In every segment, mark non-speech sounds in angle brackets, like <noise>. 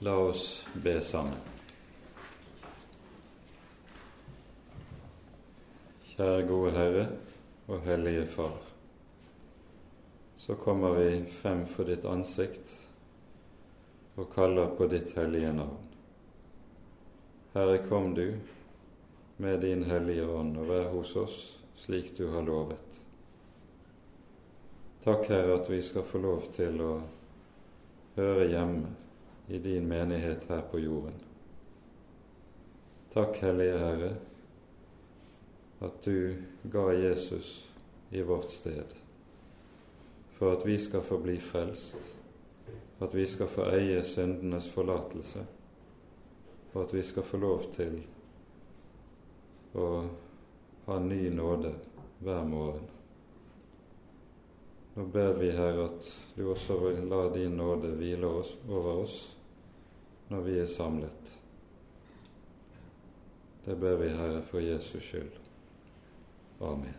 La oss be sammen. Kjære gode Herre og Hellige Far. Så kommer vi frem for ditt ansikt og kaller på ditt hellige navn. Herre, kom du med din hellige ånd og vær hos oss slik du har lovet. Takk, Herre, at vi skal få lov til å høre hjemme i din menighet her på jorden. Takk, Hellige Herre, at du ga Jesus i vårt sted, for at vi skal få bli frelst, at vi skal få eie syndenes forlatelse, og at vi skal få lov til å ha ny nåde hver morgen. Nå ber vi, Herre, at du også vil la din nåde hvile oss, over oss når vi er samlet. Det ber vi, Herre, for Jesus skyld. Amen.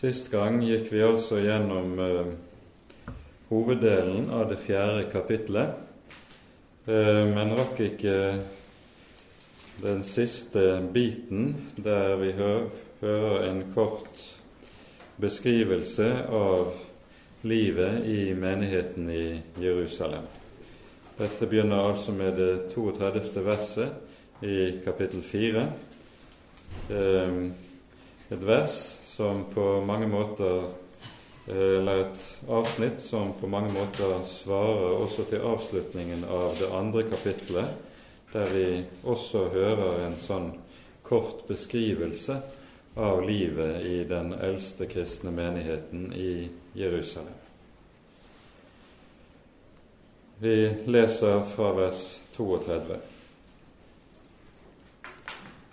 Sist gang gikk vi altså gjennom eh, hoveddelen av det fjerde kapitlet, eh, men rakk ikke den siste biten der vi hører hører en kort beskrivelse av livet i menigheten i Jerusalem. Dette begynner altså med det 32. verset i kapittel 4. Ehm, et vers som på mange måter eller et avsnitt som på mange måter svarer også til avslutningen av det andre kapittelet, der vi også hører en sånn kort beskrivelse av livet i den eldste kristne menigheten i Jerusalem. Vi leser fra vers 32.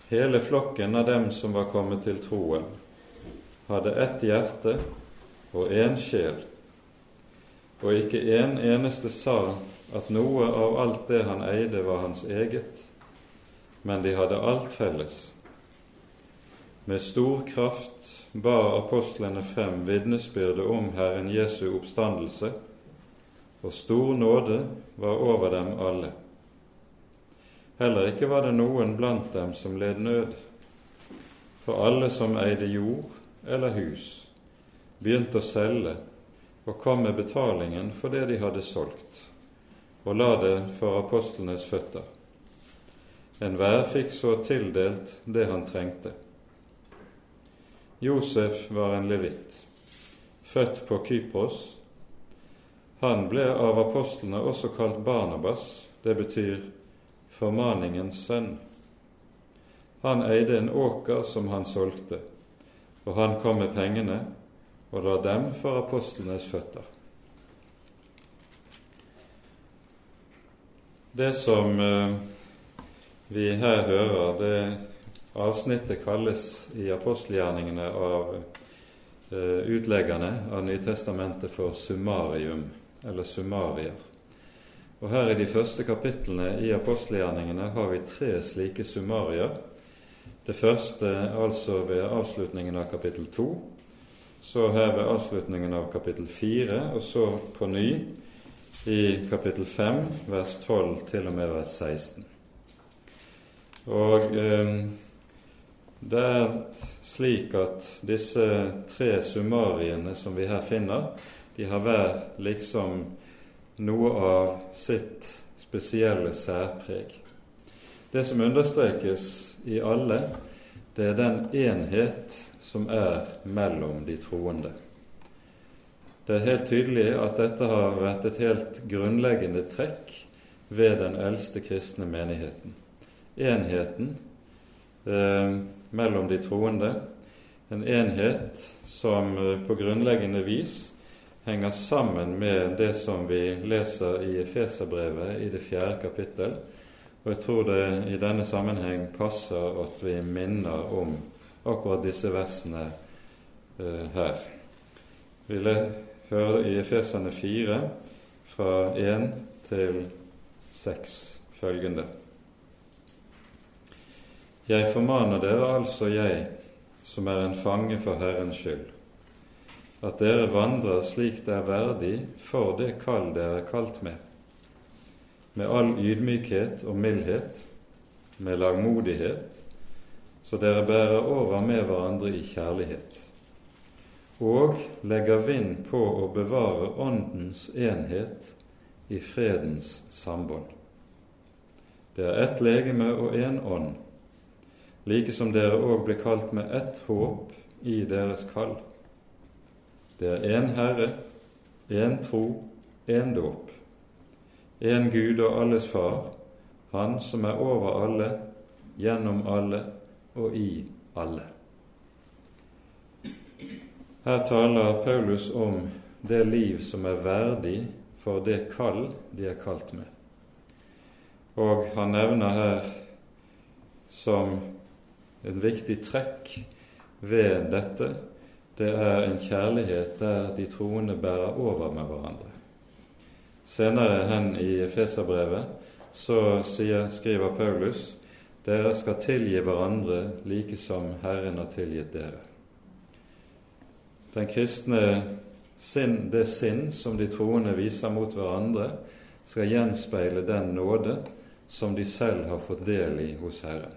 Hele flokken av dem som var kommet til troen, hadde ett hjerte og én sjel, og ikke en eneste sa at noe av alt det han eide, var hans eget, men de hadde alt felles. Med stor kraft bar apostlene frem vitnesbyrdet om Herren Jesu oppstandelse, og stor nåde var over dem alle. Heller ikke var det noen blant dem som led nød, for alle som eide jord eller hus, begynte å selge og kom med betalingen for det de hadde solgt, og la det for apostlenes føtter. Enhver fikk så tildelt det han trengte. Josef var en levitt, født på Kypros. Han ble av apostlene også kalt Barnabas, det betyr formaningens sønn. Han eide en åker som han solgte, og han kom med pengene og la dem for apostlenes føtter. Det som eh, vi her hører, det Avsnittet kalles i apostelgjerningene av uh, utleggerne av Nytestamentet for summarium, eller summarier. Og Her i de første kapitlene i apostelgjerningene har vi tre slike summarier. Det første altså ved avslutningen av kapittel 2, så her ved avslutningen av kapittel 4, og så på ny i kapittel 5, vers 12 til og med vers 16. Og eh, det er slik at disse tre summariene som vi her finner, de har hver liksom noe av sitt spesielle særpreg. Det som understrekes i alle, det er den enhet som er mellom de troende. Det er helt tydelig at dette har vært et helt grunnleggende trekk ved den eldste kristne menigheten. Enheten eh, mellom de troende, en enhet som eh, på grunnleggende vis henger sammen med det som vi leser i Efeserbrevet i det fjerde kapittel. Og jeg tror det i denne sammenheng passer at vi minner om akkurat disse versene uh, her. Vi hører i Efesene 4 fra 1 til 6 følgende. Jeg formaner dere altså, jeg, som er en fange for Herrens skyld, at dere vandrer slik det er verdig for det kall dere er kalt med, med all ydmykhet og mildhet, med langmodighet, så dere bærer over med hverandre i kjærlighet, og legger vind på å bevare Åndens enhet i fredens sambånd. Det er ett legeme og én ånd, like som dere òg ble kalt med ett håp i deres kall. Det er én Herre, én tro, én dåp, én Gud og alles Far, Han som er over alle, gjennom alle og i alle. Her taler Paulus om det liv som er verdig for det kall de er kalt med. Og han nevner her som en viktig trekk ved dette, det er en kjærlighet der de troende bærer over med hverandre. Senere hen i Efeserbrevet så skriver Paulus dere skal tilgi hverandre like som Herren har tilgitt dere. Den kristne sinn, det sinn som de troende viser mot hverandre, skal gjenspeile den nåde som de selv har fått del i hos Herren.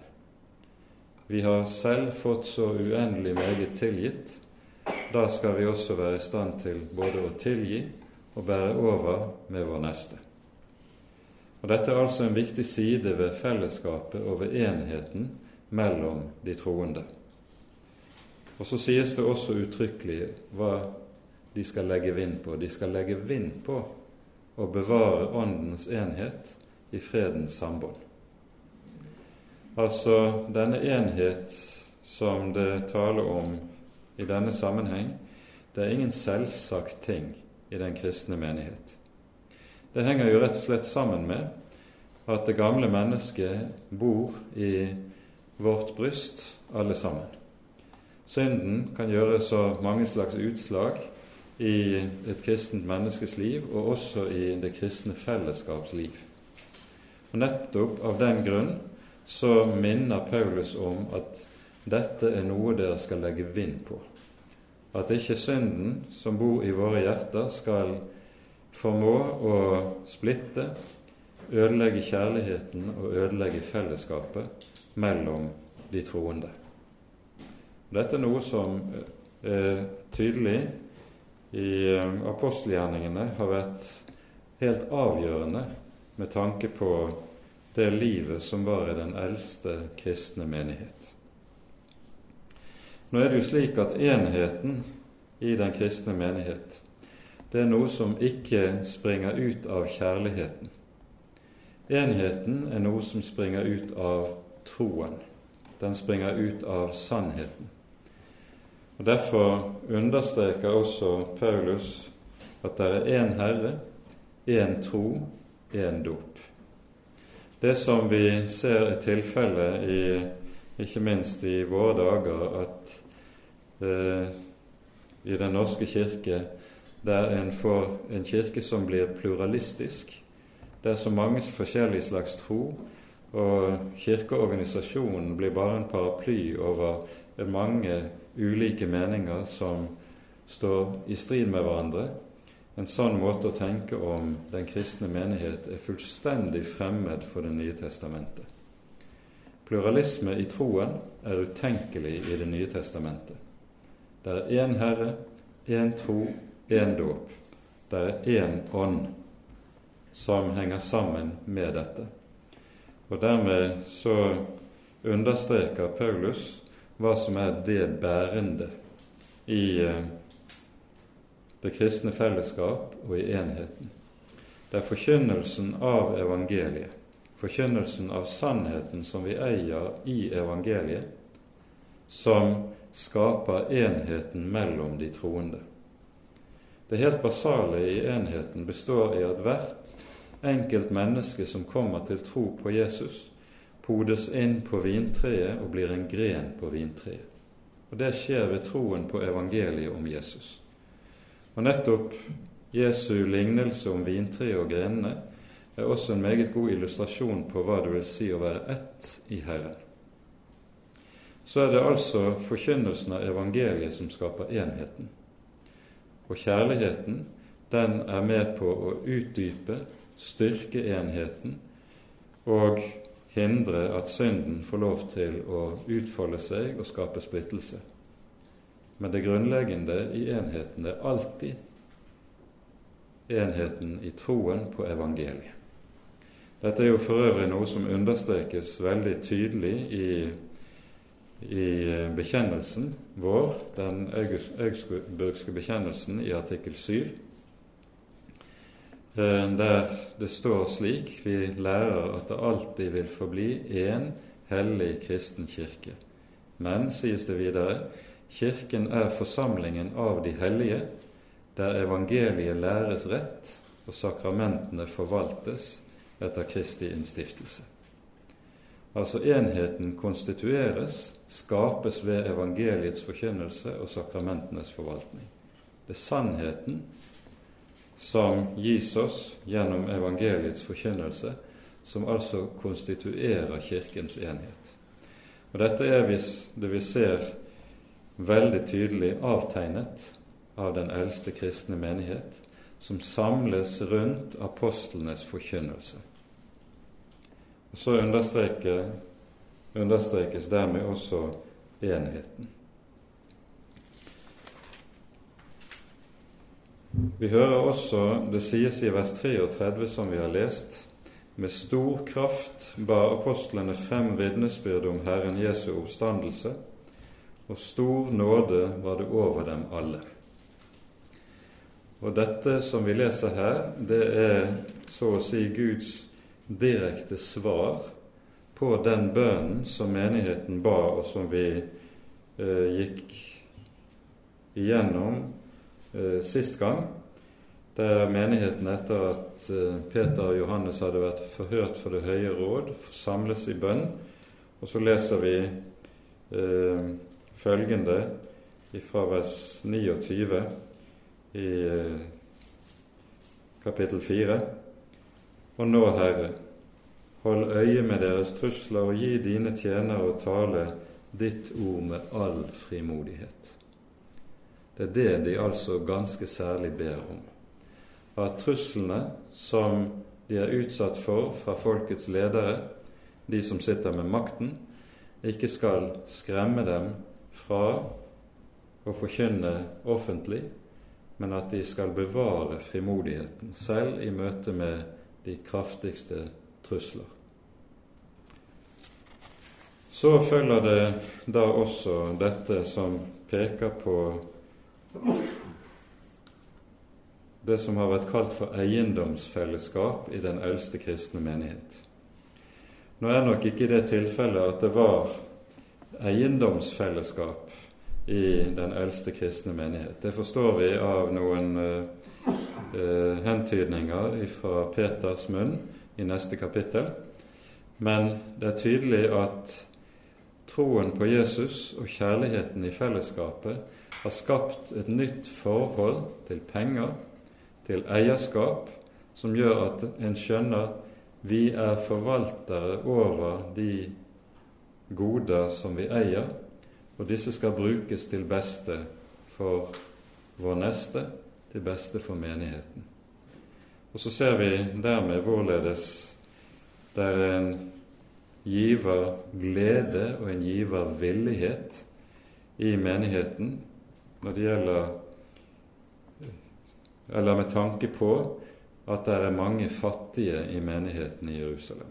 Vi har selv fått så uendelig meget tilgitt. Da skal vi også være i stand til både å tilgi og bære over med vår neste. Og Dette er altså en viktig side ved fellesskapet og ved enheten mellom de troende. Og Så sies det også uttrykkelig hva de skal legge vind på. De skal legge vind på å bevare Åndens enhet i fredens sambånd. Altså denne enhet som det taler om i denne sammenheng, det er ingen selvsagt ting i den kristne menighet. Det henger jo rett og slett sammen med at det gamle mennesket bor i vårt bryst, alle sammen. Synden kan gjøre så mange slags utslag i et kristent menneskes liv, og også i det kristne fellesskaps liv. Og Nettopp av den grunn så minner Paulus om at dette er noe dere skal legge vind på. At ikke synden som bor i våre hjerter, skal formå å splitte, ødelegge kjærligheten og ødelegge fellesskapet mellom de troende. Dette er noe som er tydelig i eh, apostelgjerningene har vært helt avgjørende med tanke på det livet som var i den eldste kristne menighet. Nå er det jo slik at enheten i den kristne menighet det er noe som ikke springer ut av kjærligheten. Enheten er noe som springer ut av troen. Den springer ut av sannheten. Og Derfor understreker også Paulus at det er én Herre, én tro, én dåp. Det som vi ser er tilfellet ikke minst i våre dager, at eh, i Den norske kirke der en får en kirke som blir pluralistisk, det er så mange forskjellige slags tro, og kirkeorganisasjonen blir bare en paraply over mange ulike meninger som står i strid med hverandre. En sånn måte å tenke om den kristne menighet er fullstendig fremmed for Det nye testamentet. Pluralisme i troen er utenkelig i Det nye testamentet. Det er én Herre, én tro, én dåp. Det er én ånd som henger sammen med dette. Og dermed så understreker Paulus hva som er det bærende i eh, det kristne fellesskap og i enheten. Det er forkynnelsen av evangeliet, forkynnelsen av sannheten som vi eier i evangeliet, som skaper enheten mellom de troende. Det helt basale i enheten består i at hvert enkelt menneske som kommer til tro på Jesus, podes inn på vintreet og blir en gren på vintreet. Og Det skjer ved troen på evangeliet om Jesus. Og Nettopp Jesu lignelse om vintreet og grenene er også en meget god illustrasjon på hva det vil si å være ett i Herren. så er det altså forkynnelsen av evangeliet som skaper enheten. Og kjærligheten, den er med på å utdype, styrke enheten og hindre at synden får lov til å utfolde seg og skape splittelse. Men det grunnleggende i enheten er alltid enheten i troen på evangeliet. Dette er jo for øvrig noe som understrekes veldig tydelig i, i bekjennelsen vår, den augsburgske bekjennelsen i artikkel 7, eh, der det står slik vi lærer at det alltid vil forbli én hellig kristen kirke. Men, sies det videre, Kirken er forsamlingen av de hellige, der evangeliet læres rett og sakramentene forvaltes etter Kristi innstiftelse. Altså enheten konstitueres, skapes ved evangeliets forkynnelse og sakramentenes forvaltning. Det er sannheten som gis oss gjennom evangeliets forkynnelse, som altså konstituerer Kirkens enhet. Og Dette er hvis det vi ser veldig tydelig avtegnet av den eldste kristne menighet, som samles rundt apostlenes forkynnelse. Og Så understrekes dermed også enheten. Vi hører også det sies i vers 33, som vi har lest, med stor kraft bar apostlene frem vitnesbyrd om Herren Jesu oppstandelse og stor nåde var det over dem alle. Og dette som vi leser her, det er så å si Guds direkte svar på den bønnen som menigheten ba, og som vi eh, gikk igjennom eh, sist gang, der menigheten etter at eh, Peter og Johannes hadde vært forhørt for Det høye råd, samles i bønn. Og så leser vi eh, følgende fra vers 29 i eh, kapittel 4. Og nå, Herre, hold øye med deres trusler og gi dine tjenere å tale ditt ord med all frimodighet. Det er det de altså ganske særlig ber om. At truslene som de er utsatt for fra folkets ledere, de som sitter med makten, ikke skal skremme dem fra å forkynne offentlig, men at de skal bevare frimodigheten, selv i møte med de kraftigste trusler. Så følger det da også dette som peker på det som har vært kalt for eiendomsfellesskap i den eldste kristne menighet. Nå er nok ikke det tilfellet at det var eiendomsfellesskap i den eldste kristne menighet. Det forstår vi av noen uh, uh, hentydninger fra Peters munn i neste kapittel. Men det er tydelig at troen på Jesus og kjærligheten i fellesskapet har skapt et nytt forhold til penger, til eierskap, som gjør at en skjønner vi er forvaltere over de goder som vi eier, og disse skal brukes til beste for vår neste, til beste for menigheten. Og så ser vi dermed hvorledes det er en giver glede og en giver villighet i menigheten når det gjelder eller med tanke på at det er mange fattige i menigheten i Jerusalem.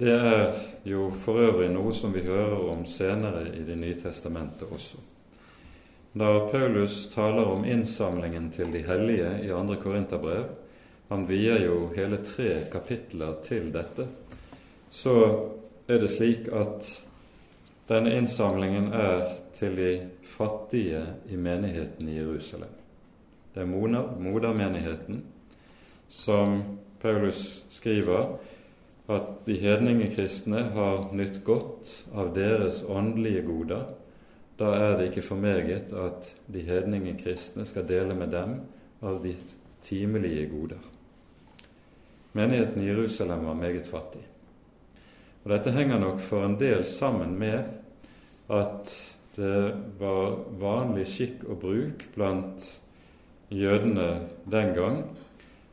Det er jo for øvrig noe som vi hører om senere i Det nye testamentet også. Da Paulus taler om innsamlingen til de hellige i andre Korinterbrev, han vier jo hele tre kapitler til dette, så er det slik at denne innsamlingen er til de fattige i menigheten i Jerusalem. Det er modermenigheten som Paulus skriver at de hedninge kristne har nytt godt av deres åndelige goder, da er det ikke for meget at de hedninge kristne skal dele med dem av de timelige goder. Menigheten i Jerusalem var meget fattig. Og Dette henger nok for en del sammen med at det var vanlig skikk og bruk blant jødene den gang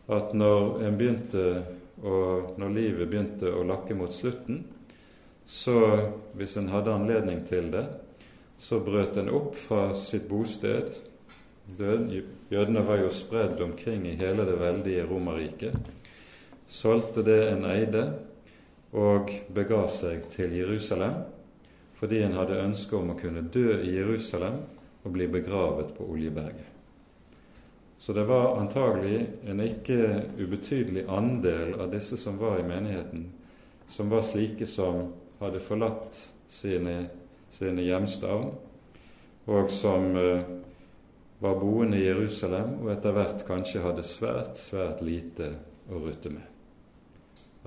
at når, en begynte å, når livet begynte å lakke mot slutten, så hvis en hadde anledning til det, så brøt en opp fra sitt bosted. Jødene var jo spredd omkring i hele det veldige Romerriket. Solgte det en eide og bega seg til Jerusalem fordi en hadde ønske om å kunne dø i Jerusalem og bli begravet på Oljeberget. Så det var antagelig en ikke ubetydelig andel av disse som var i menigheten, som var slike som hadde forlatt sine, sine hjemstavn, og som eh, var boende i Jerusalem og etter hvert kanskje hadde svært, svært lite å rutte med.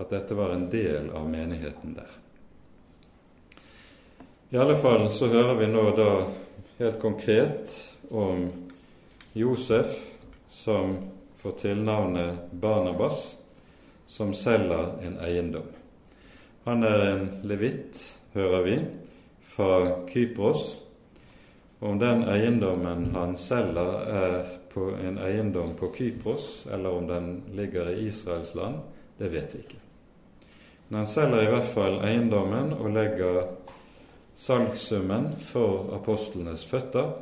At dette var en del av menigheten der. I alle fall så hører vi nå da helt konkret om Josef som får tilnavnet Barnabas, som selger en eiendom. Han er en levitt, hører vi, fra Kypros. Om den eiendommen han selger, er på en eiendom på Kypros, eller om den ligger i Israels land, det vet vi ikke. Men han selger i hvert fall eiendommen og legger salgssummen for apostlenes føtter.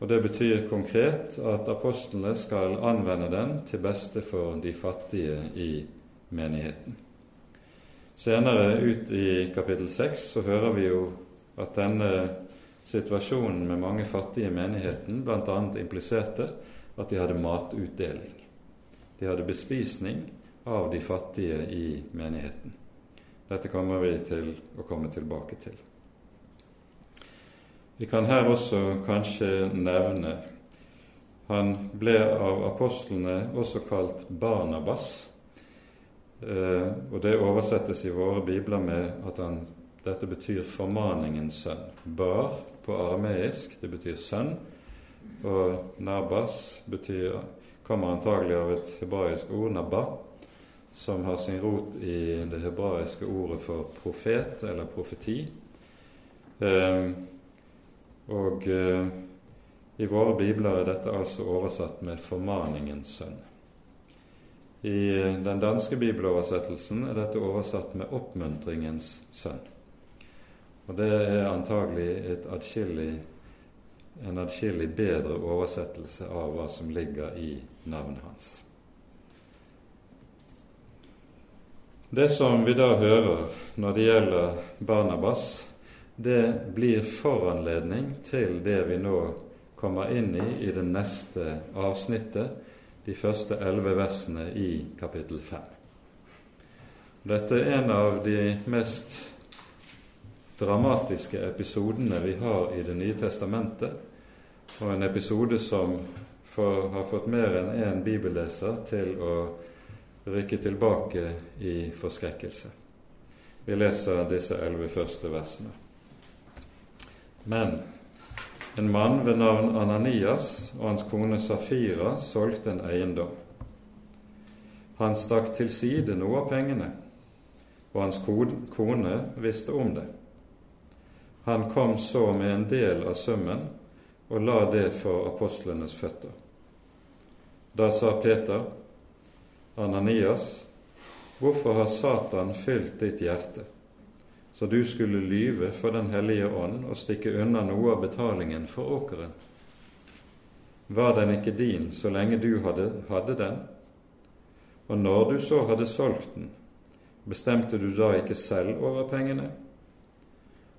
Og Det betyr konkret at apostlene skal anvende den til beste for de fattige i menigheten. Senere ut i kapittel 6 så hører vi jo at denne situasjonen med mange fattige i menigheten bl.a. impliserte at de hadde matutdeling. De hadde bespisning av de fattige i menigheten. Dette kommer vi til å komme tilbake til. Vi kan her også kanskje nevne han ble av apostlene også kalt Barnabas, eh, og det oversettes i våre bibler med at han, dette betyr formaningens sønn. Bar på arameisk, det betyr sønn, og Nabas betyr, kommer antagelig av et hebraisk ord, nabba, som har sin rot i det hebraiske ordet for profet eller profeti. Eh, og eh, i våre bibler er dette altså oversatt med 'formaningens sønn'. I den danske bibeloversettelsen er dette oversatt med 'oppmuntringens sønn'. Og det er antagelig adskillig, en adskillig bedre oversettelse av hva som ligger i navnet hans. Det som vi da hører når det gjelder Barnabas, det blir foranledning til det vi nå kommer inn i i det neste avsnittet, de første elleve versene i kapittel fem. Dette er en av de mest dramatiske episodene vi har i Det nye testamentet, og en episode som for, har fått mer enn én bibelleser til å rykke tilbake i forskrekkelse. Vi leser disse elleve første versene. Men en mann ved navn Ananias og hans kone Safira solgte en eiendom. Han stakk til side noe av pengene, og hans kone visste om det. Han kom så med en del av summen og la det for apostlenes føtter. Da sa Peter, Ananias, hvorfor har Satan fylt ditt hjerte, så du skulle lyve for Den hellige ånd og stikke unna noe av betalingen for åkeren? Var den ikke din så lenge du hadde, hadde den? Og når du så hadde solgt den, bestemte du da ikke selv over pengene?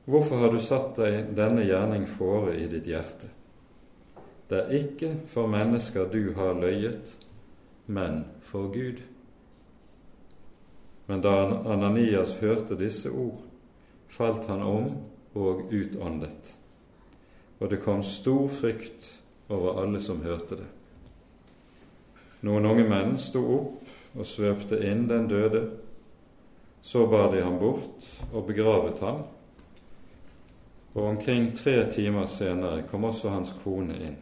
Hvorfor har du satt deg denne gjerning fore i ditt hjerte? Det er ikke for mennesker du har løyet, men for Gud. Men da Ananias hørte disse ord, falt han om og utåndet, og det kom stor frykt over alle som hørte det. Noen unge menn sto opp og svøpte inn den døde. Så bar de ham bort og begravet ham. Og omkring tre timer senere kom også hans kone inn.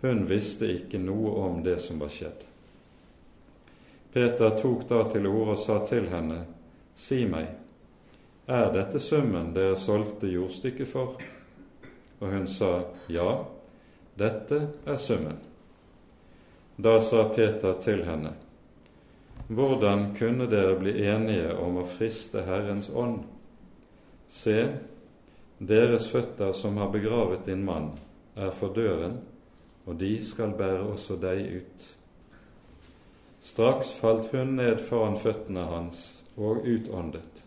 Hun visste ikke noe om det som var skjedd. Peter tok da til orde og sa til henne, si meg, er dette summen dere solgte jordstykket for? Og hun sa, ja, dette er summen. Da sa Peter til henne, hvordan kunne dere bli enige om å friste Herrens ånd? Se, deres føtter som har begravet din mann, er for døren, og de skal bære også deg ut. Straks falt hun ned foran føttene hans og utåndet.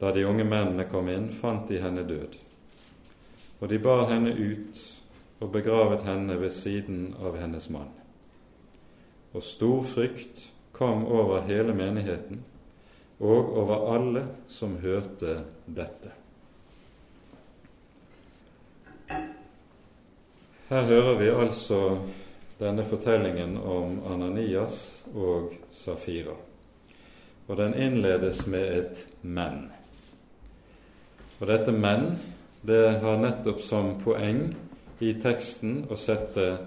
Da de unge mennene kom inn, fant de henne død. Og de bar henne ut og begravet henne ved siden av hennes mann. Og stor frykt kom over hele menigheten og over alle som hørte dette. Her hører vi altså denne fortellingen om Ananias og Safira. Og den innledes med et 'men'. Og dette 'men' det har nettopp som poeng i teksten å sette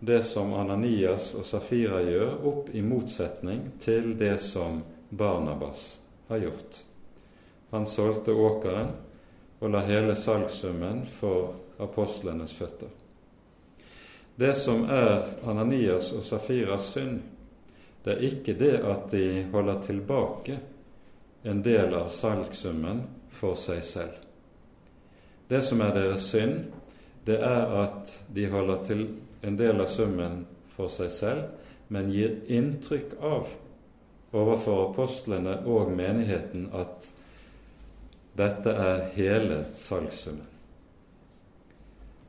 det som Ananias og Safira gjør, opp i motsetning til det som Barnabas har gjort. Han solgte åkeren og la hele salgssummen for apostlenes føtter. Det som er Ananias og Safiras synd, det er ikke det at de holder tilbake en del av salgssummen for seg selv. Det som er deres synd, det er at de holder til en del av summen for seg selv, men gir inntrykk av overfor apostlene og menigheten at dette er hele salgssummen.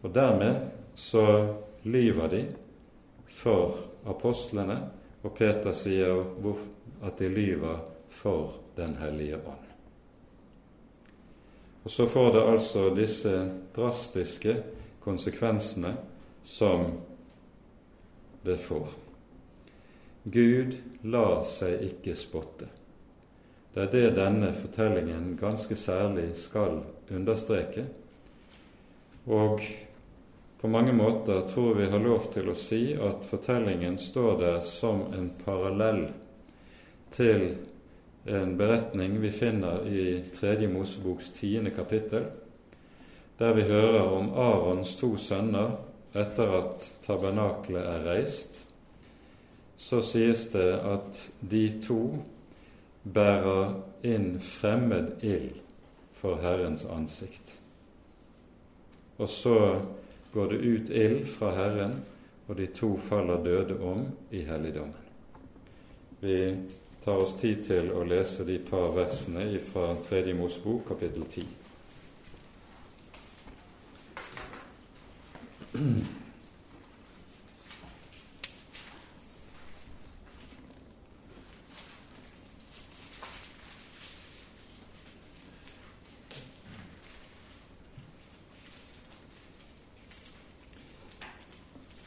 Og dermed så lyver de for apostlene, og Peter sier at de lyver for Den hellige ånd. Og Så får det altså disse drastiske konsekvensene som det får. Gud lar seg ikke spotte. Det er det denne fortellingen ganske særlig skal understreke. Og på mange måter tror vi har lov til å si at fortellingen står der som en parallell til en beretning vi finner i Tredje Moseboks tiende kapittel, der vi hører om Arons to sønner etter at tabernaklet er reist. Så sies det at de to bærer inn fremmed ild for Herrens ansikt. Og så går det ut ild fra Herren, og de to faller døde om i helligdommen. Vi tar oss tid til å lese de par versene fra Tredje Mosebok, kapittel 10.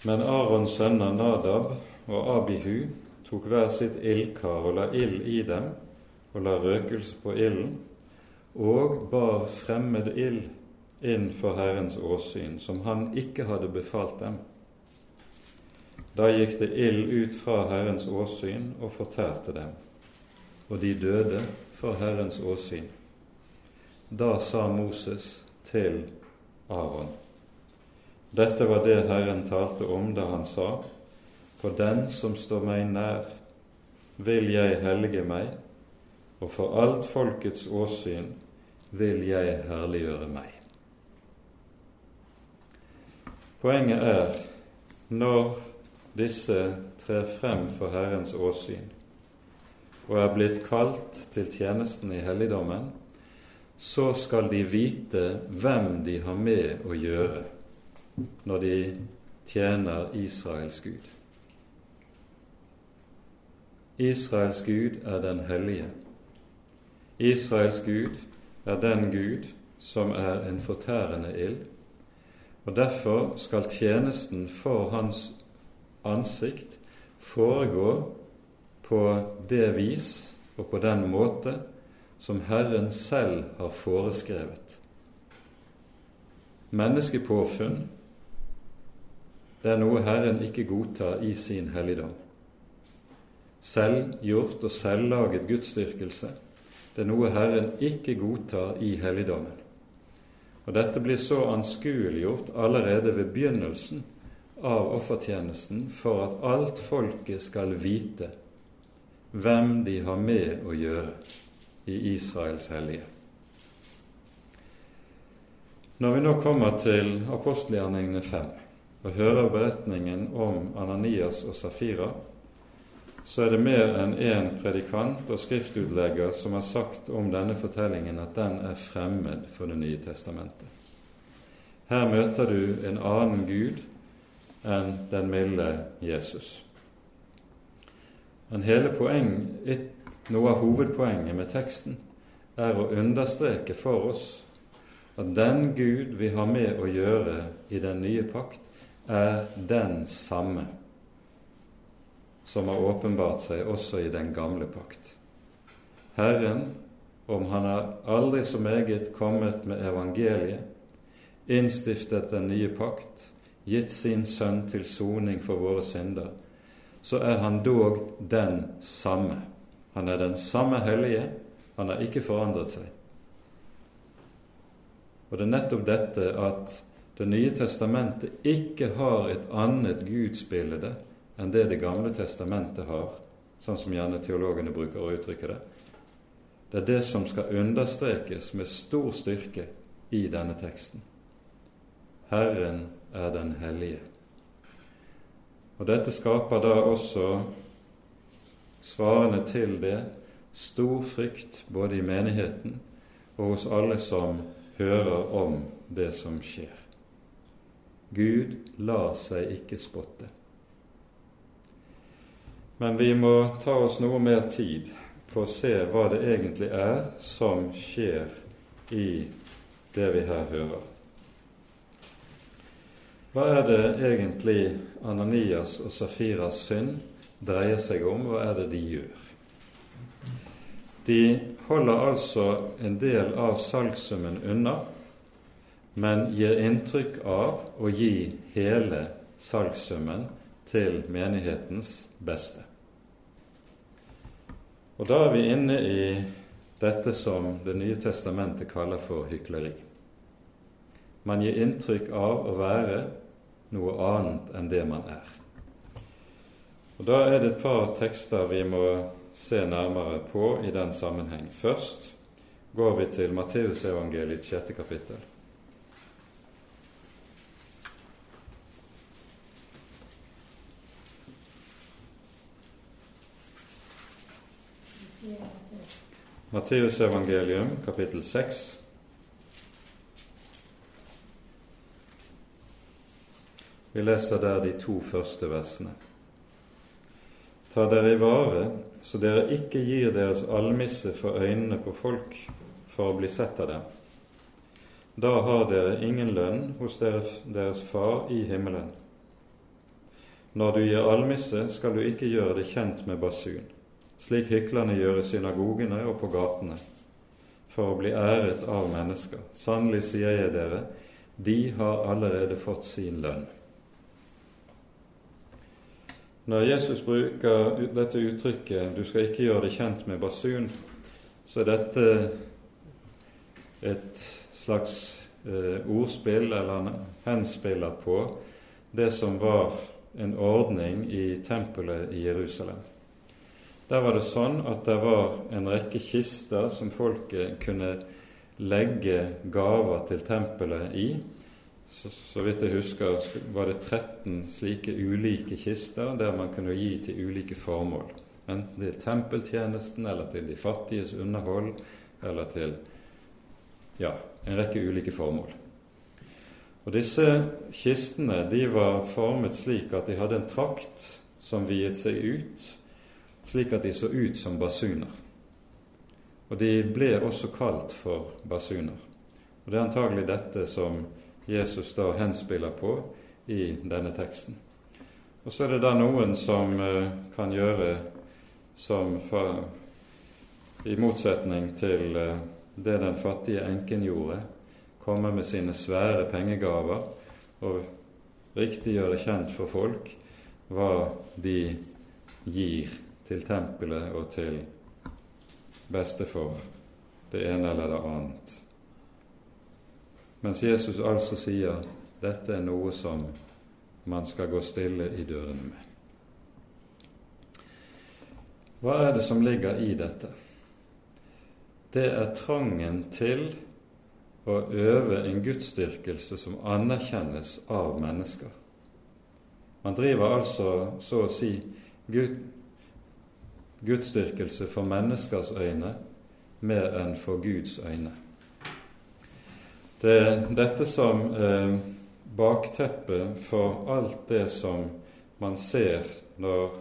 Men Arons sønner Nadab og Abihu tok hver sitt ildkar og la ild i dem, og la røkelse på ilden, og bar fremmed ild inn for Herrens åsyn, som han ikke hadde befalt dem. Da gikk det ild ut fra Herrens åsyn og fortærte dem, og de døde for Herrens åsyn. Da sa Moses til Aron:" Dette var det Herren talte om da han sa:" På den som står meg nær, vil jeg hellige meg, og for alt folkets åsyn vil jeg herliggjøre meg. Poenget er når disse trer frem for Herrens åsyn og er blitt kalt til tjenesten i helligdommen, så skal de vite hvem de har med å gjøre når de tjener Israels Gud. Israels Gud er den hellige. Israels Gud er den Gud som er en fortærende ild, og derfor skal tjenesten for Hans ansikt foregå på det vis og på den måte som Herren selv har foreskrevet. Menneskepåfunn det er noe Herren ikke godtar i sin helligdom. Selvgjort og selvlaget gudsdyrkelse. Det er noe Herren ikke godtar i helligdommen. Og Dette blir så anskueliggjort allerede ved begynnelsen av offertjenesten for at alt folket skal vite hvem de har med å gjøre i Israels hellige. Når vi nå kommer til apostelgjerningene 5 og hører beretningen om Ananias og Safira, så er det mer enn én predikant og skriftutlegger som har sagt om denne fortellingen at den er fremmed for Det nye testamentet. Her møter du en annen Gud enn den milde Jesus. Men hele poeng, noe av hovedpoenget med teksten er å understreke for oss at den Gud vi har med å gjøre i den nye pakt, er den samme som har åpenbart seg også i den gamle pakt. Herren, om han har aldri så meget kommet med evangeliet, innstiftet den nye pakt, gitt sin sønn til soning for våre synder, så er han dog den samme. Han er den samme hellige, han har ikke forandret seg. Og det er nettopp dette at Det nye testamentet ikke har et annet gudsbilde enn det Det gamle testamentet har, sånn som gjerne teologene bruker å uttrykke det. Det er det som skal understrekes med stor styrke i denne teksten. Herren er den hellige. Og Dette skaper da også, svarende til det, stor frykt både i menigheten og hos alle som hører om det som skjer. Gud lar seg ikke spotte. Men vi må ta oss noe mer tid på å se hva det egentlig er som skjer i det vi her hører. Hva er det egentlig Ananias og Safiras synd dreier seg om? Hva er det de gjør? De holder altså en del av salgssummen unna, men gir inntrykk av å gi hele salgssummen til menighetens beste. Og da er vi inne i dette som Det nye testamentet kaller for hykleri. Man gir inntrykk av å være noe annet enn det man er. Og Da er det et par tekster vi må se nærmere på i den sammenheng. Først går vi til Matteusevangeliets sjette kapittel. Matteusevangelium kapittel 6. Vi leser der de to første versene. Ta dere i vare, så dere ikke gir deres almisse for øynene på folk for å bli sett av dem. Da har dere ingen lønn hos deres, far i himmelen. Når du gir almisse, skal du ikke gjøre det kjent med basun slik hyklerne gjør i synagogene og på gatene, for å bli æret av mennesker. Sannelig sier jeg dere, de har allerede fått sin lønn. Når Jesus bruker dette uttrykket 'du skal ikke gjøre det kjent med basun', så er dette et slags eh, ordspill, eller en henspiller på det som var en ordning i tempelet i Jerusalem. Der var det sånn at det var en rekke kister som folket kunne legge gaver til tempelet i. Så, så, vidt jeg husker, var det 13 slike ulike kister der man kunne gi til ulike formål. Enten til tempeltjenesten, eller til de fattiges underhold, eller til ja, en rekke ulike formål. Og Disse kistene de var formet slik at de hadde en trakt som viet seg ut slik at de så ut som basuner. Og de ble også kalt for basuner. Og Det er antagelig dette som Jesus da henspiller på i denne teksten. Og så er det da noen som eh, kan gjøre som for, i motsetning til eh, det den fattige enken gjorde, komme med sine svære pengegaver og riktig gjøre kjent for folk hva de gir til tempelet og til beste for det ene eller det annet. Mens Jesus altså sier dette er noe som man skal gå stille i dørene med. Hva er det som ligger i dette? Det er trangen til å øve en gudsdyrkelse som anerkjennes av mennesker. Man driver altså så å si Gud, gudsdyrkelse for menneskers øyne mer enn for Guds øyne. Det er dette som eh, bakteppet for alt det som man ser når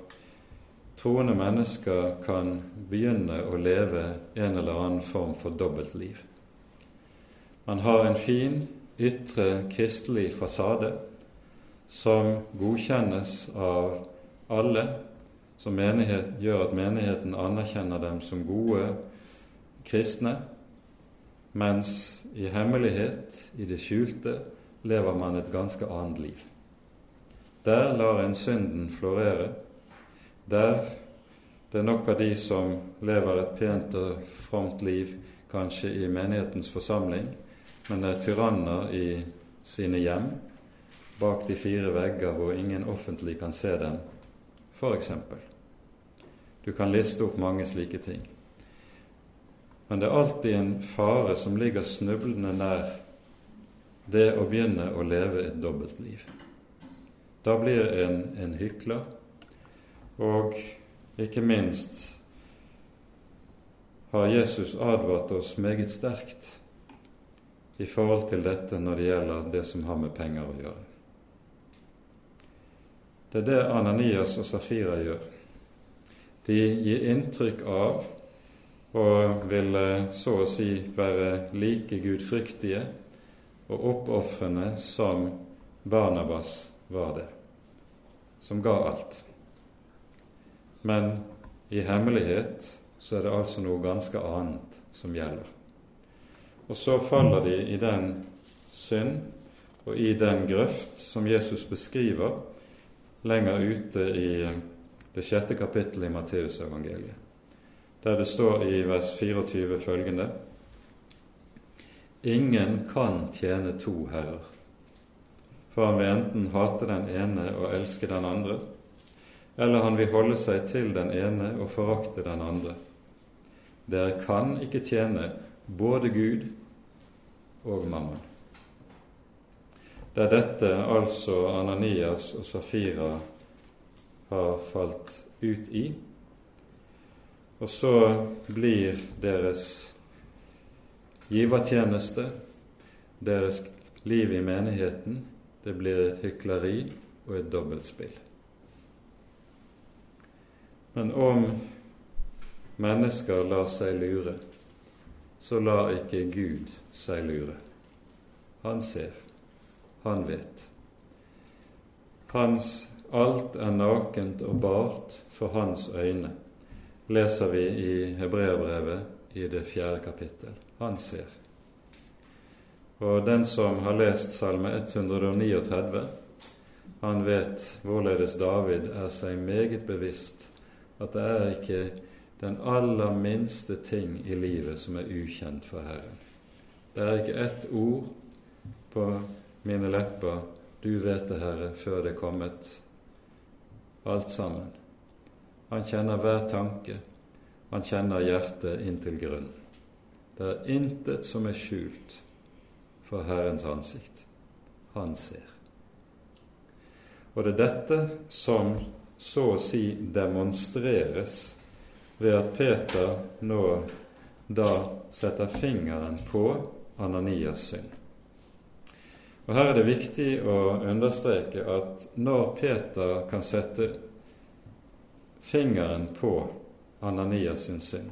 troende mennesker kan begynne å leve en eller annen form for dobbeltliv. Man har en fin ytre kristelig fasade som godkjennes av alle, som menighet, gjør at menigheten anerkjenner dem som gode kristne, mens i hemmelighet, i det skjulte, lever man et ganske annet liv. Der lar en synden florere. Der det er nok av de som lever et pent og fromt liv, kanskje i menighetens forsamling, men er tyranner i sine hjem, bak de fire vegger hvor ingen offentlig kan se dem, f.eks. Du kan liste opp mange slike ting. Men det er alltid en fare som ligger snublende nær det å begynne å leve et dobbeltliv. Da blir en en hykler, og ikke minst har Jesus advart oss meget sterkt i forhold til dette når det gjelder det som har med penger å gjøre. Det er det Ananias og Safira gjør. De gir inntrykk av og ville så å si være like gudfryktige og oppofrende som Barnabas var det, som ga alt. Men i hemmelighet så er det altså noe ganske annet som gjelder. Og så faller de i den synd og i den grøft som Jesus beskriver lenger ute i det sjette kapittelet i Matteusevangeliet, der det står i vers 24 følgende Ingen kan tjene to herrer, for han vil enten hate den ene og elske den andre, eller han vil holde seg til den ene og forakte den andre. Dere kan ikke tjene både Gud og mammon. Det er dette altså Ananias og Safira har falt ut i. Og så blir deres givertjeneste, deres liv i menigheten, det blir et hykleri og et dobbeltspill. Men om mennesker lar seg lure, så lar ikke Gud seg lure. Han ser, han vet. Hans alt er nakent og bart for hans øyne, leser vi i Hebreabrevet i det fjerde kapittel han ser. Og den som har lest Salme 139, han vet hvorledes David er seg meget bevisst at det er ikke den aller minste ting i livet som er ukjent for Herren. Det er ikke ett ord på mine lepper 'Du vet det, Herre', før det er kommet alt sammen. Han kjenner hver tanke. Han kjenner hjertet inntil grunnen. Det er intet som er skjult for Herrens ansikt. Han ser. Og det er dette som så å si demonstreres ved at Peter nå da setter fingeren på Ananias synd. Og Her er det viktig å understreke at når Peter kan sette fingeren på Ananias sin synd,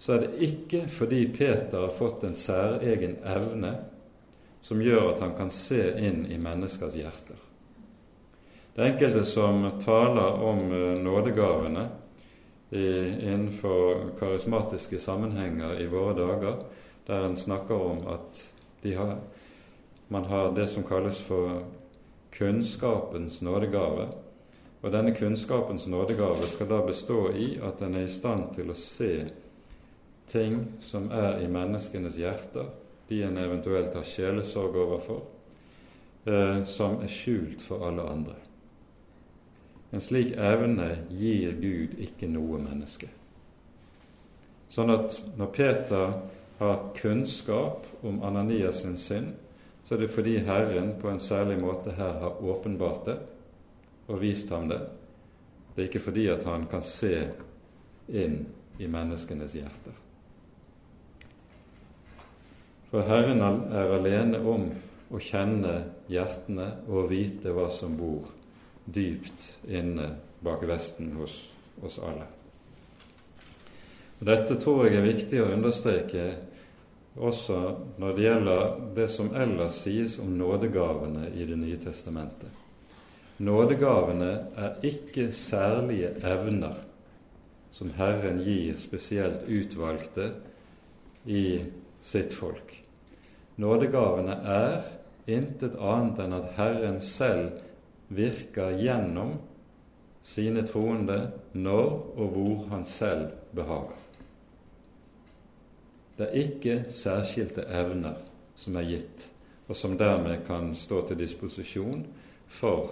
så er det ikke fordi Peter har fått en særegen evne som gjør at han kan se inn i menneskers hjerter. Det er enkelte som taler om nådegavene nådegavene innenfor karismatiske sammenhenger i våre dager, der en snakker om at de har, man har det som kalles for kunnskapens nådegave, Og denne kunnskapens nådegave skal da bestå i at en er i stand til å se ting som er i menneskenes hjerter, de en eventuelt har sjelesorg overfor, eh, som er skjult for alle andre. En slik evne gir Gud ikke noe menneske. Sånn at når Peter har kunnskap om Ananias sin synd, så er det fordi Herren på en særlig måte her har åpenbart det og vist ham det. Det er ikke fordi at han kan se inn i menneskenes hjerter. For Herren er alene om å kjenne hjertene og vite hva som bor dypt inne bak vesten hos oss alle. Og dette tror jeg er viktig å understreke også når det gjelder det som ellers sies om nådegavene i Det nye testamentet. Nådegavene er ikke særlige evner som Herren gir spesielt utvalgte i sitt folk. Nådegavene er intet annet enn at Herren selv virker gjennom sine troende når og hvor Han selv behager. Det er ikke særskilte evner som er gitt, og som dermed kan stå til disposisjon for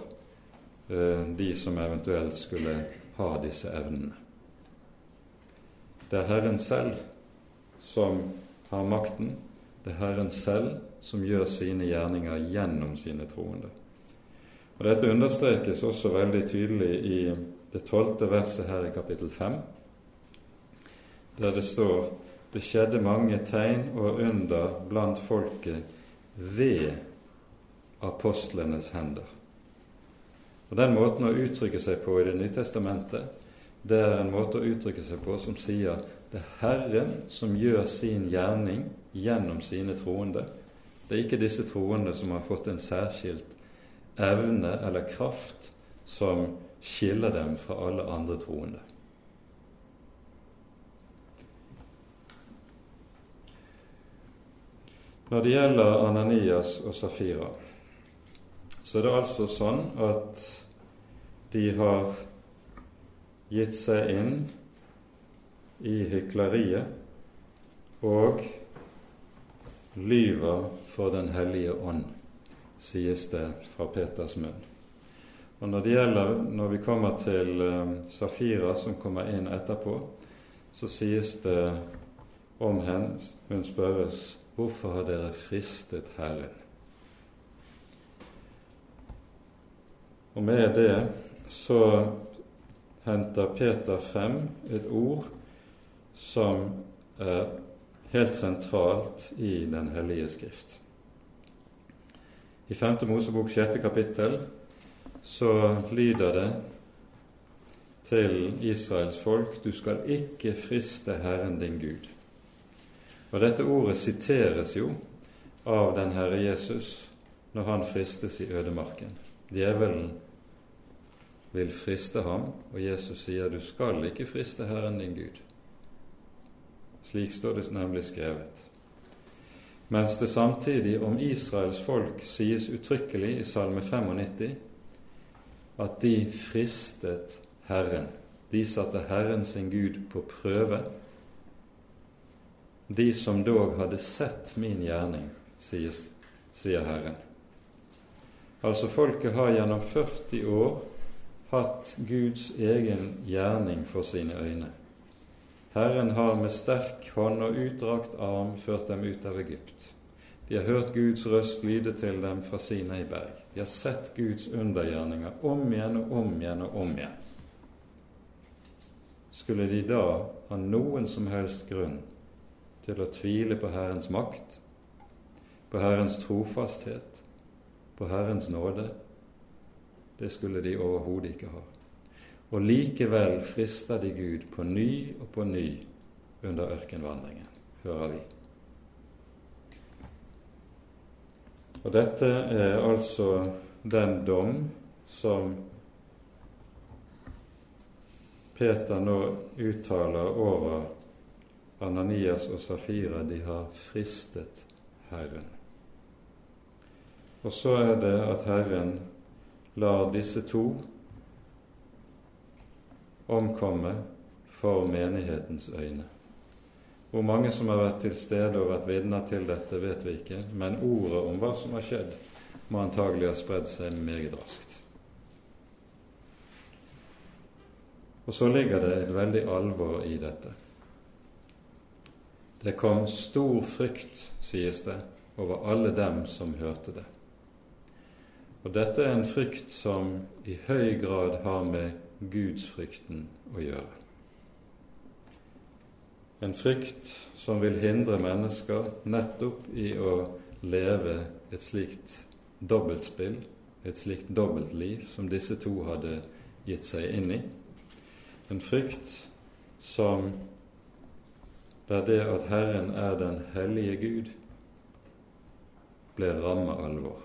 uh, de som eventuelt skulle ha disse evnene. Det er Herren selv som har makten. Det er Herren selv som gjør sine gjerninger gjennom sine troende. Og Dette understrekes også veldig tydelig i det tolvte verset her i kapittel fem, der det står det skjedde mange tegn og under blant folket ved apostlenes hender. Og Den måten å uttrykke seg på i Det nye testamentet, det er en måte å uttrykke seg på som sier det er Herren som gjør sin gjerning gjennom sine troende, det er ikke disse troende som har fått en særskilt evne eller kraft som skiller dem fra alle andre troende. Når det gjelder Ananias og Safira, så er det altså sånn at de har gitt seg inn i hykleriet og lyver for Den hellige ånd, sies det fra Peters munn. Og Når det gjelder, når vi kommer til um, Safira, som kommer inn etterpå, så sies det om henne Hun spørres hvorfor har dere fristet Herren? Og med det så henter Peter frem et ord som er helt sentralt i Den hellige skrift. I 5. Mosebok 6. kapittel så lyder det til Israels folk du skal ikke friste Herren din Gud. Og Dette ordet siteres jo av den Herre Jesus når han fristes i ødemarken. Djevelen vil friste ham, og Jesus sier du skal ikke friste Herren din Gud. Slik står det nemlig skrevet. Mens det samtidig om Israels folk sies uttrykkelig i Salme 95 at de fristet Herren. De satte Herren sin Gud på prøve. De som dog hadde sett min gjerning, sier, sier Herren. Altså folket har gjennom 40 år hatt Guds egen gjerning for sine øyne. Herren har med sterk hånd og utdrakt arm ført dem ut av Egypt. De har hørt Guds røst lyde til dem fra Sinai berg. De har sett Guds undergjerninger om igjen og om igjen og om igjen. Skulle de da ha noen som helst grunn til å tvile på Herrens makt, på Herrens trofasthet, på Herrens nåde? Det skulle de overhodet ikke ha. Og likevel frister de Gud på ny og på ny under ørkenvandringen, hører vi. Og dette er altså den dom som Peter nå uttaler over Ananias og Safira. De har fristet Herren. Og så er det at Herren lar disse to omkomme for menighetens øyne. Hvor mange som har vært til stede og vært vitner til dette, vet vi ikke, men ordet om hva som har skjedd, må antagelig ha spredd seg meget raskt. Og så ligger det et veldig alvor i dette. Det kom stor frykt, sies det, over alle dem som hørte det. Og dette er en frykt som i høy grad har med gudsfrykten å gjøre. En frykt som vil hindre mennesker nettopp i å leve et slikt dobbeltspill, et slikt dobbeltliv som disse to hadde gitt seg inn i. En frykt som der det at Herren er den hellige Gud, ble ramme alvor.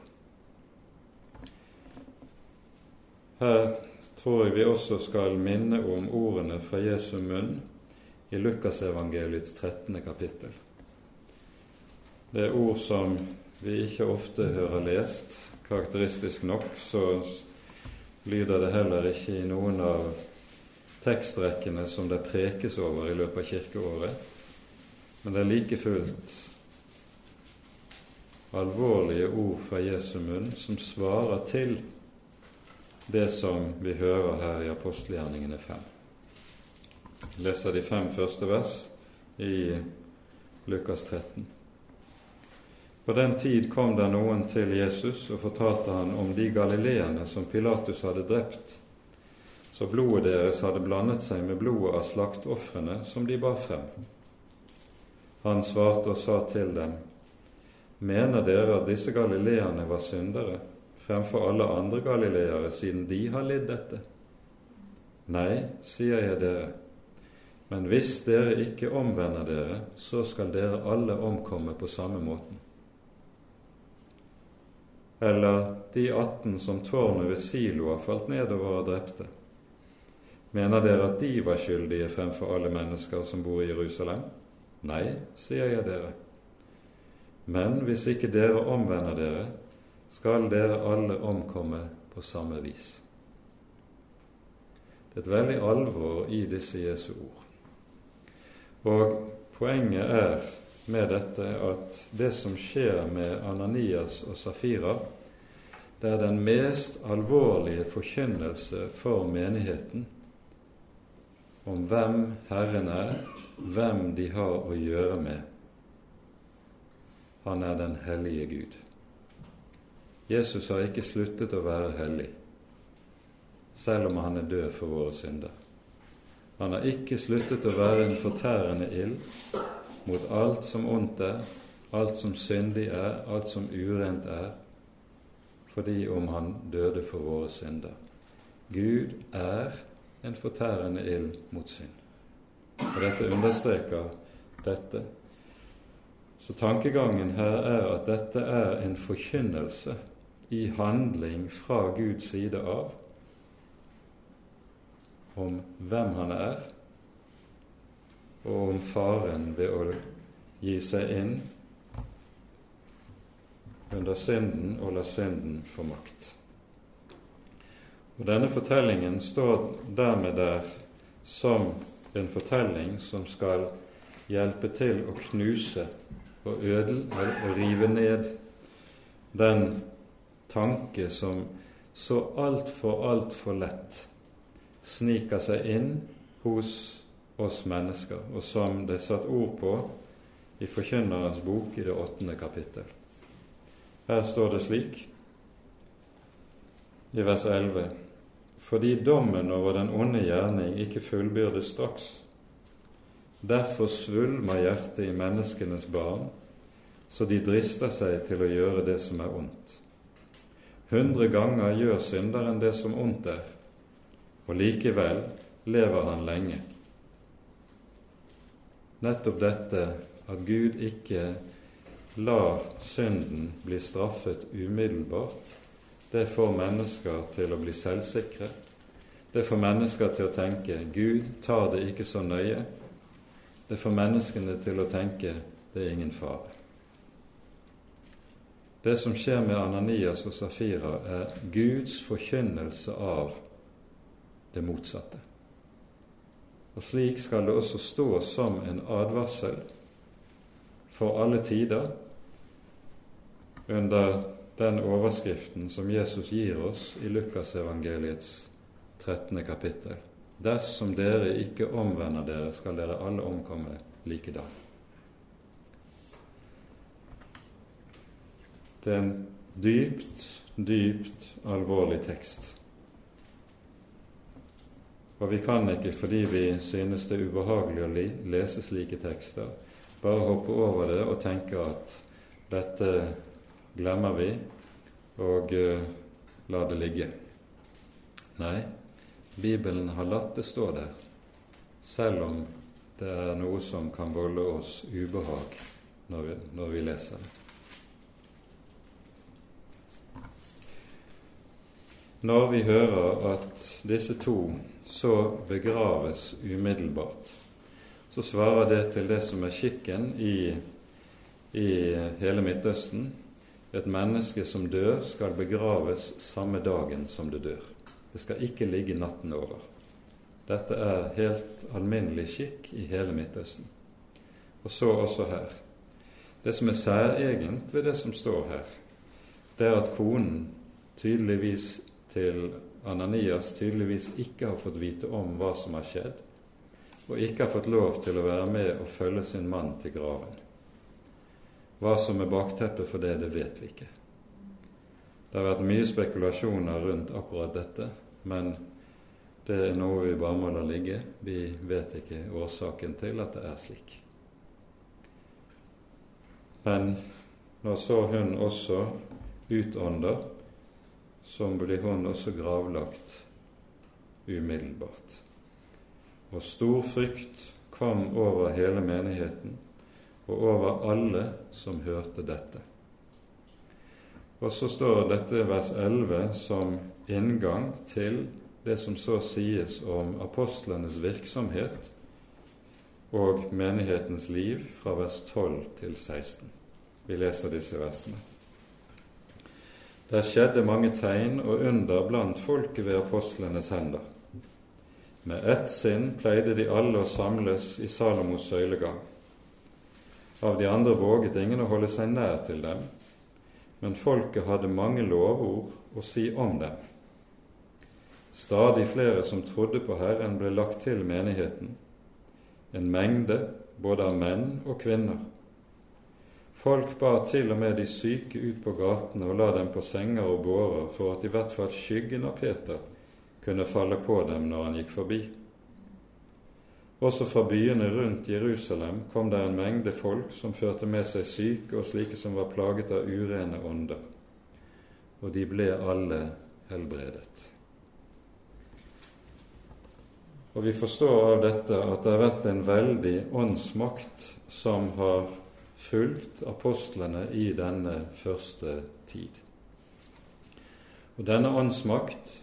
Her tror jeg vi også skal minne om ordene fra Jesu munn i Lukasevangeliets 13. kapittel. Det er ord som vi ikke ofte hører lest. Karakteristisk nok så lyder det heller ikke i noen av tekstrekkene som det prekes over i løpet av kirkeåret, men det er like fullt alvorlige ord fra Jesu munn som svarer til det som vi hører her i apostelgjerningene 5. Jeg leser de fem første vers i Lukas 13. På den tid kom det noen til Jesus og fortalte han om de galileerne som Pilatus hadde drept, så blodet deres hadde blandet seg med blodet av slaktofrene som de bar frem. Han svarte og sa til dem, Mener dere at disse galileerne var syndere fremfor alle andre galileere, siden de har lidd dette? Nei, sier jeg dere, men hvis dere ikke omvender dere, så skal dere alle omkomme på samme måten. Eller de 18 som tårnet ved Siloa falt nedover og drepte. Mener dere at de var skyldige fremfor alle mennesker som bor i Jerusalem? Nei, sier jeg dere. Men hvis ikke dere omvender dere, skal dere alle omkomme på samme vis. Det er et veldig alvor i disse Jesu ord. Og poenget er med dette at det som skjer med Ananias og Safira, det er den mest alvorlige forkynnelse for menigheten om hvem Herren er, hvem de har å gjøre med. Han er den hellige Gud. Jesus har ikke sluttet å være hellig, selv om han er død for våre synder. Han har ikke sluttet å være en fortærende ild mot alt som ondt er, alt som syndig er, alt som urent er, fordi om han døde for våre synder. Gud er en fortærende ild mot synd. Og dette understreker dette. Så tankegangen her er at dette er en forkynnelse i handling fra Guds side av om hvem han er, og om faren ved å gi seg inn under synden og la synden få makt. Og Denne fortellingen står dermed der som en fortelling som skal hjelpe til å knuse og ødel og rive ned den tanke som så altfor, altfor lett sniker seg inn hos oss mennesker, og som det er satt ord på i Forkynnerens bok i det åttende kapittel. Her står det slik i vers 11.: Fordi dommen over den onde gjerning ikke fullbyrdes straks. Derfor svulmer hjertet i menneskenes barn, så de drister seg til å gjøre det som er ondt. Hundre ganger gjør synderen det som ondt er, og likevel lever han lenge. Nettopp dette at Gud ikke lar synden bli straffet umiddelbart, det får mennesker til å bli selvsikre. Det får mennesker til å tenke 'Gud tar det ikke så nøye'. Det får menneskene til å tenke 'det er ingen fare'. Det som skjer med Ananias og Safira, er Guds forkynnelse av det motsatte. Og slik skal det også stå som en advarsel for alle tider under den overskriften som Jesus gir oss i Lukasevangeliets 13. kapittel. Dersom dere ikke omvender dere, skal dere alle omkomme likedan. Det er en dypt, dypt alvorlig tekst. Og vi kan ikke, fordi vi synes det er ubehagelig å lese slike tekster, bare hoppe over det og tenke at dette glemmer vi, og uh, la det ligge. Nei, Bibelen har latt det stå der, selv om det er noe som kan volde oss ubehag når vi, når vi leser det. Når vi hører at disse to så begraves umiddelbart, så svarer det til det som er skikken i, i hele Midtøsten. Et menneske som dør, skal begraves samme dagen som det dør. Det skal ikke ligge natten over. Dette er helt alminnelig skikk i hele Midtøsten. Og så også her. Det som er særegent ved det som står her, det er at konen tydeligvis til Ananias tydeligvis ikke har fått vite om hva som har skjedd, og ikke har fått lov til å være med og følge sin mann til graven. Hva som er bakteppet for det, det vet vi ikke. Det har vært mye spekulasjoner rundt akkurat dette, men det er noe vi bare må la ligge. Vi vet ikke årsaken til at det er slik. Men når så hun også utånder, så blir hun også gravlagt umiddelbart og stor frykt kom over hele menigheten og over alle som hørte dette. Og så står dette vers 11 som inngang til det som så sies om apostlenes virksomhet og menighetens liv fra vers 12 til 16. Vi leser disse versene. Der skjedde mange tegn og under blant folket ved apostlenes hender. Med ett sinn pleide de alle å samles i Salomos søylegang. Av de andre våget ingen å holde seg nær til dem, men folket hadde mange lovord å si om dem. Stadig flere som trodde på Herren, ble lagt til menigheten, en mengde både av menn og kvinner. Folk bar til og med de syke ut på gatene og la dem på senger og bårer for at i hvert fall skyggen av Peter kunne falle på dem når han gikk forbi. Også fra byene rundt Jerusalem kom det en mengde folk som førte med seg syke og slike som var plaget av urene ånder, og de ble alle helbredet. Og vi forstår av dette at det har vært en veldig åndsmakt som har fulgt apostlene i denne første tid. Og denne åndsmakt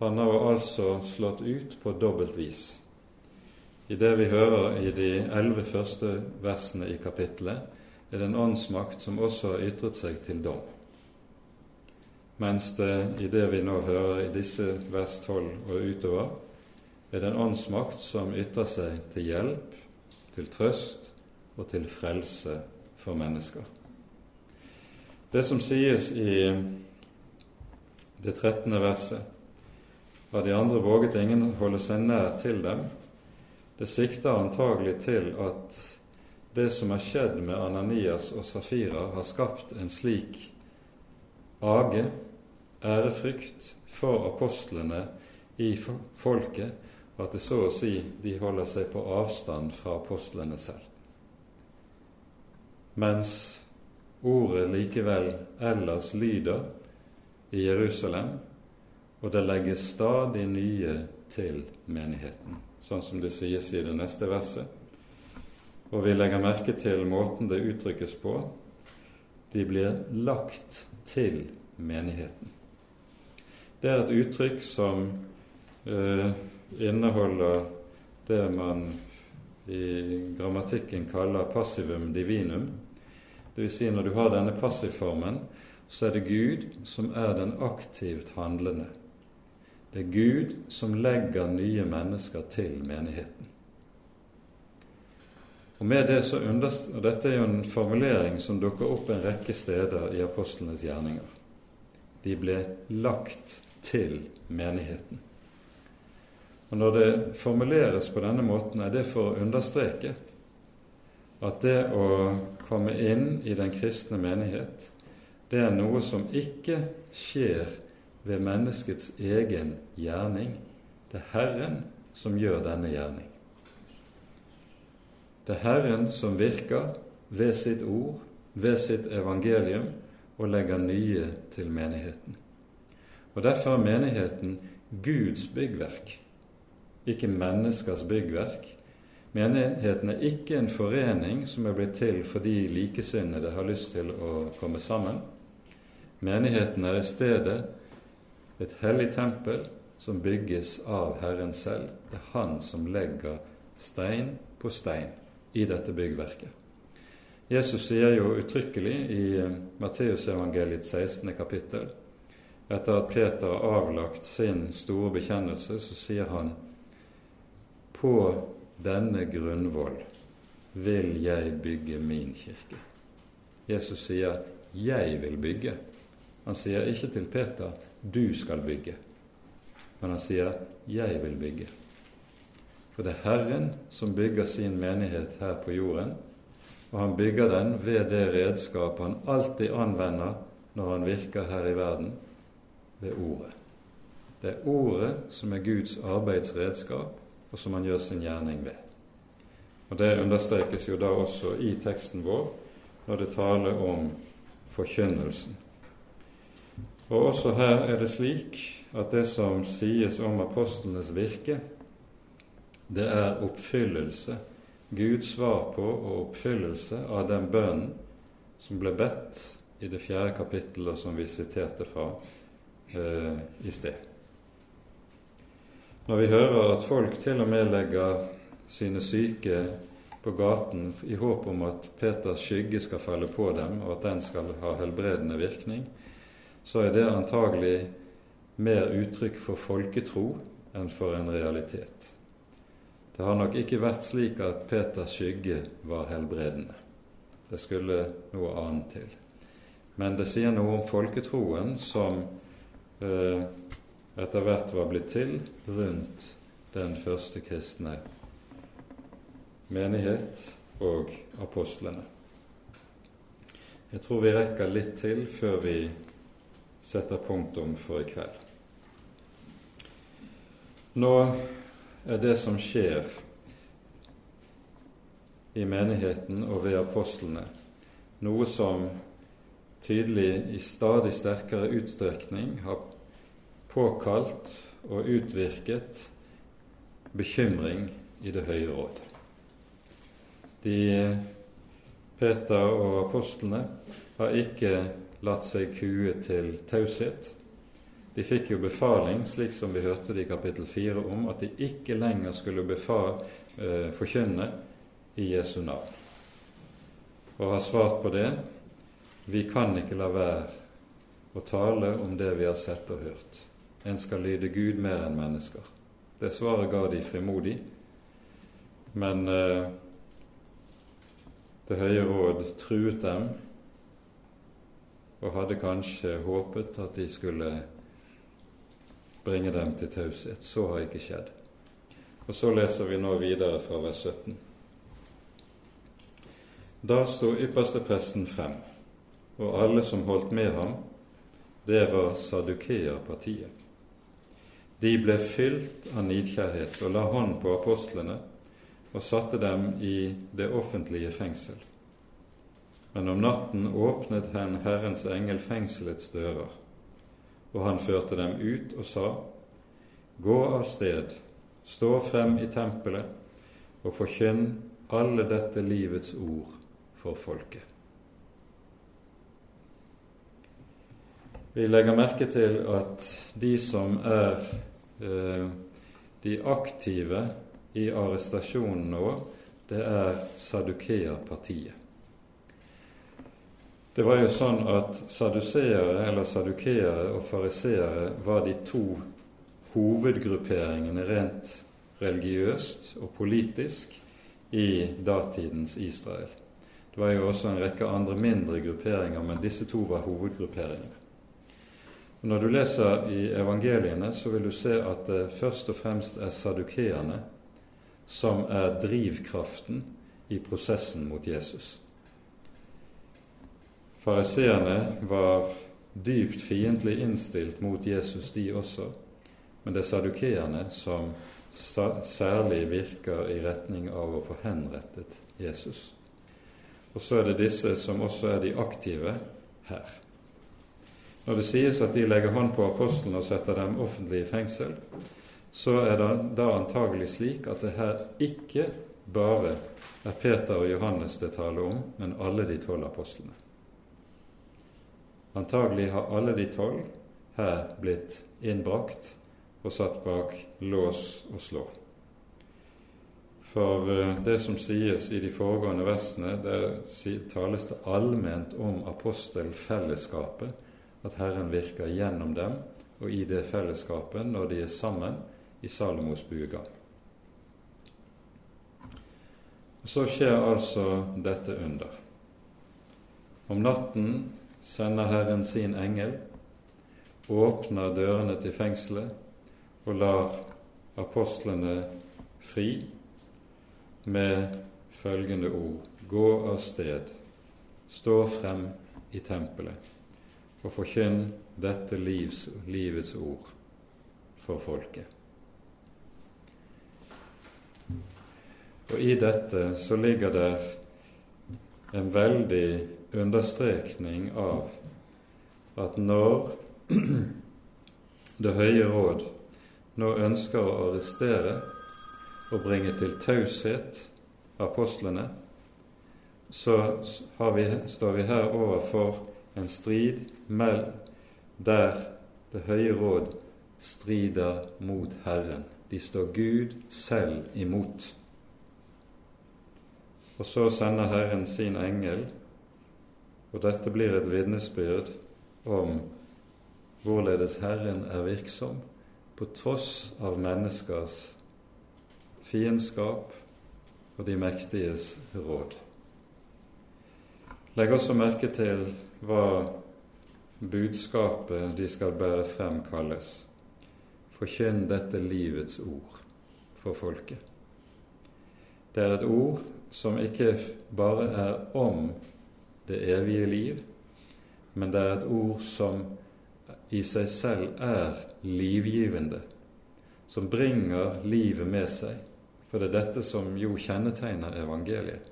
har nå altså slått ut på dobbelt vis. I det vi hører i de elleve første versene i kapittelet, er det en åndsmakt som også har ytret seg til dom. Mens det i det vi nå hører i disse vers 12 og utover, er det en åndsmakt som ytrer seg til hjelp, til trøst og til frelse for mennesker. Det som sies i det 13. verset, av de andre våget ingen holde seg nær til dem. Det sikter antagelig til at det som har skjedd med Ananias og Safira, har skapt en slik age, ærefrykt, for apostlene i folket at det så å si de holder seg på avstand fra apostlene selv. Mens ordet likevel ellers lyder i Jerusalem og det legges stadig nye til menigheten, sånn som det sies i det neste verset. Og vi legger merke til måten det uttrykkes på. De blir lagt til menigheten. Det er et uttrykk som uh, inneholder det man i grammatikken kaller passivum divinum. Dvs. Si når du har denne passivformen, så er det Gud som er den aktivt handlende. Det er Gud som legger nye mennesker til menigheten. Og med det så og Dette er jo en formulering som dukker opp en rekke steder i apostlenes gjerninger. De ble lagt til menigheten. Og Når det formuleres på denne måten, er det for å understreke at det å komme inn i den kristne menighet, det er noe som ikke skjer ved menneskets egen gjerning. Det er Herren som gjør denne gjerning. Det er Herren som virker ved sitt ord, ved sitt evangelium, og legger nye til menigheten. Og Derfor er menigheten Guds byggverk, ikke menneskers byggverk. Menigheten er ikke en forening som er blitt til fordi likesinnede har lyst til å komme sammen. Menigheten er i stedet et hellig tempel som bygges av Herren selv. Det er Han som legger stein på stein i dette byggverket. Jesus sier jo uttrykkelig i Matteusevangeliets 16. kapittel etter at Peter har avlagt sin store bekjennelse, så sier han på denne grunnvoll vil jeg bygge min kirke. Jesus sier 'jeg vil bygge'. Han sier ikke til Peter 'du skal bygge', men han sier 'jeg vil bygge'. For det er Herren som bygger sin menighet her på jorden, og han bygger den ved det redskap han alltid anvender når han virker her i verden, ved Ordet. Det er Ordet som er Guds arbeidsredskap, og som han gjør sin gjerning ved. Og Det understrekes jo da også i teksten vår når det taler om forkynnelsen. Og også her er det slik at det som sies om apostlenes virke, det er oppfyllelse, Guds svar på og oppfyllelse av den bønnen som ble bedt i det fjerde kapittelet som vi siterte fra eh, i sted. Når vi hører at folk til og med legger sine syke på gaten i håp om at Peters skygge skal falle på dem, og at den skal ha helbredende virkning, så er det antagelig mer uttrykk for folketro enn for en realitet. Det har nok ikke vært slik at Peters skygge var helbredende. Det skulle noe annet til. Men det sier noe om folketroen som eh, etter hvert var blitt til rundt den første kristne menighet og apostlene. Jeg tror vi rekker litt til før vi setter punktum for i kveld. Nå er det som skjer i menigheten og ved apostlene, noe som tydelig i stadig sterkere utstrekning har påkalt og utvirket bekymring i Det høye råd. De Peter og apostlene har ikke latt seg kue til taushet. De fikk jo befaling, slik som vi hørte det i kapittel 4, om at de ikke lenger skulle befar, eh, forkynne i Jesu navn. Og har svart på det vi kan ikke la være å tale om det vi har sett og hørt. En skal lyde Gud mer enn mennesker. Det svaret ga de frimodig, men eh, Det høye råd truet dem og hadde kanskje håpet at de skulle bringe dem til taushet. Så har ikke skjedd. Og så leser vi nå videre fra vers 17. Da sto ypperstepresten frem, og alle som holdt med ham, det var Sadukeerpartiet. De ble fylt av nidkjærhet og la hånd på apostlene og satte dem i det offentlige fengsel. Men om natten åpnet hen Herrens engel fengselets dører og han førte dem ut og sa:" Gå av sted, stå frem i tempelet og forkynn alle dette livets ord for folket. Vi legger merke til at de som er de aktive i arrestasjonen nå, det er Sadukeerpartiet. Det var jo sånn at saduseere, eller sadukeere og fariseere var de to hovedgrupperingene rent religiøst og politisk i datidens Israel. Det var jo også en rekke andre mindre grupperinger, men disse to var hovedgrupperinger. Når du leser i evangeliene, så vil du se at det først og fremst er sadukeerne som er drivkraften i prosessen mot Jesus. Fariseerne var dypt fiendtlig innstilt mot Jesus, de også, men det er sadukeerne som særlig virker i retning av å få henrettet Jesus. Og så er det disse som også er de aktive her. Når det sies at de legger hånd på apostlene og setter dem offentlig i fengsel, så er det da antagelig slik at det her ikke bare er Peter og Johannes det taler om, men alle de tolv apostlene. Antagelig har alle de tolv her blitt innbrakt og satt bak lås og slå. For eh, det som sies i de foregående versene, der tales det allment om apostelfellesskapet, at Herren virker gjennom dem og i det fellesskapet når de er sammen i Salomos buegard. Så skjer altså dette under. Om natten sender Herren sin engel, åpner dørene til fengselet og lar apostlene fri med følgende ord Gå av sted, stå frem i tempelet og forkynn dette livs, livets ord for folket. Og i dette så ligger det en veldig understrekning av at når <clears throat> Det høye råd nå ønsker å arrestere og bringe til taushet apostlene, så vi, står vi her overfor en strid der Det høye råd strider mot Herren. De står Gud selv imot. Og så sender Herren sin engel, og dette blir et vitnesbyrd om hvorledes Herren er virksom på tross av menneskers fiendskap og de mektiges råd. Legg også merke til hva budskapet de skal bære frem, kalles. Forkynn dette livets ord for folket. Det er et ord som ikke bare er om det evige liv, men det er et ord som i seg selv er livgivende, som bringer livet med seg. For det er dette som jo kjennetegner evangeliet.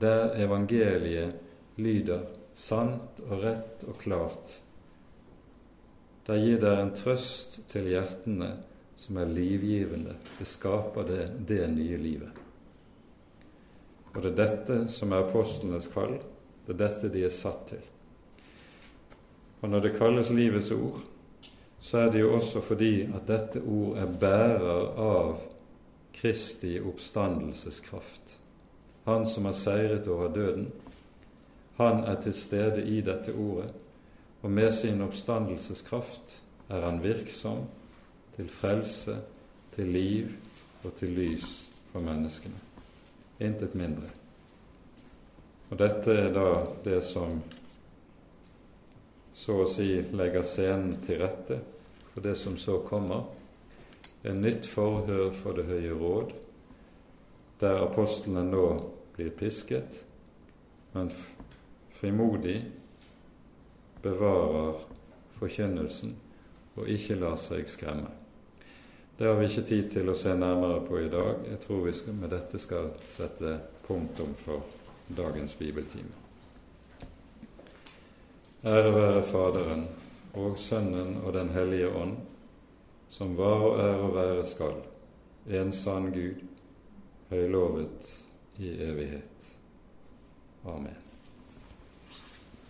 Der evangeliet lyder sant og rett og klart, Det gir dere en trøst til hjertene som er livgivende. Det skaper det, det nye livet. Og det er dette som er apostlenes kall. Det er dette de er satt til. Og når det kalles livets ord, så er det jo også fordi at dette ord er bærer av Kristi oppstandelseskraft. Han som har seiret over døden, han er til stede i dette ordet, og med sin oppstandelseskraft er han virksom til frelse, til liv og til lys for menneskene intet mindre. Og dette er da det som så å si legger scenen til rette for det som så kommer. En nytt forhør for Det høye råd, der apostlene nå blir pisket, men frimodig bevarer forkynnelsen og ikke lar seg skremme. Det har vi ikke tid til å se nærmere på i dag. Jeg tror vi skal, med dette skal sette punktum for dagens bibeltime. Ære være Faderen og Sønnen og Den hellige ånd, som var og er og være skal, en sann Gud, høylovet i evighet. Amen.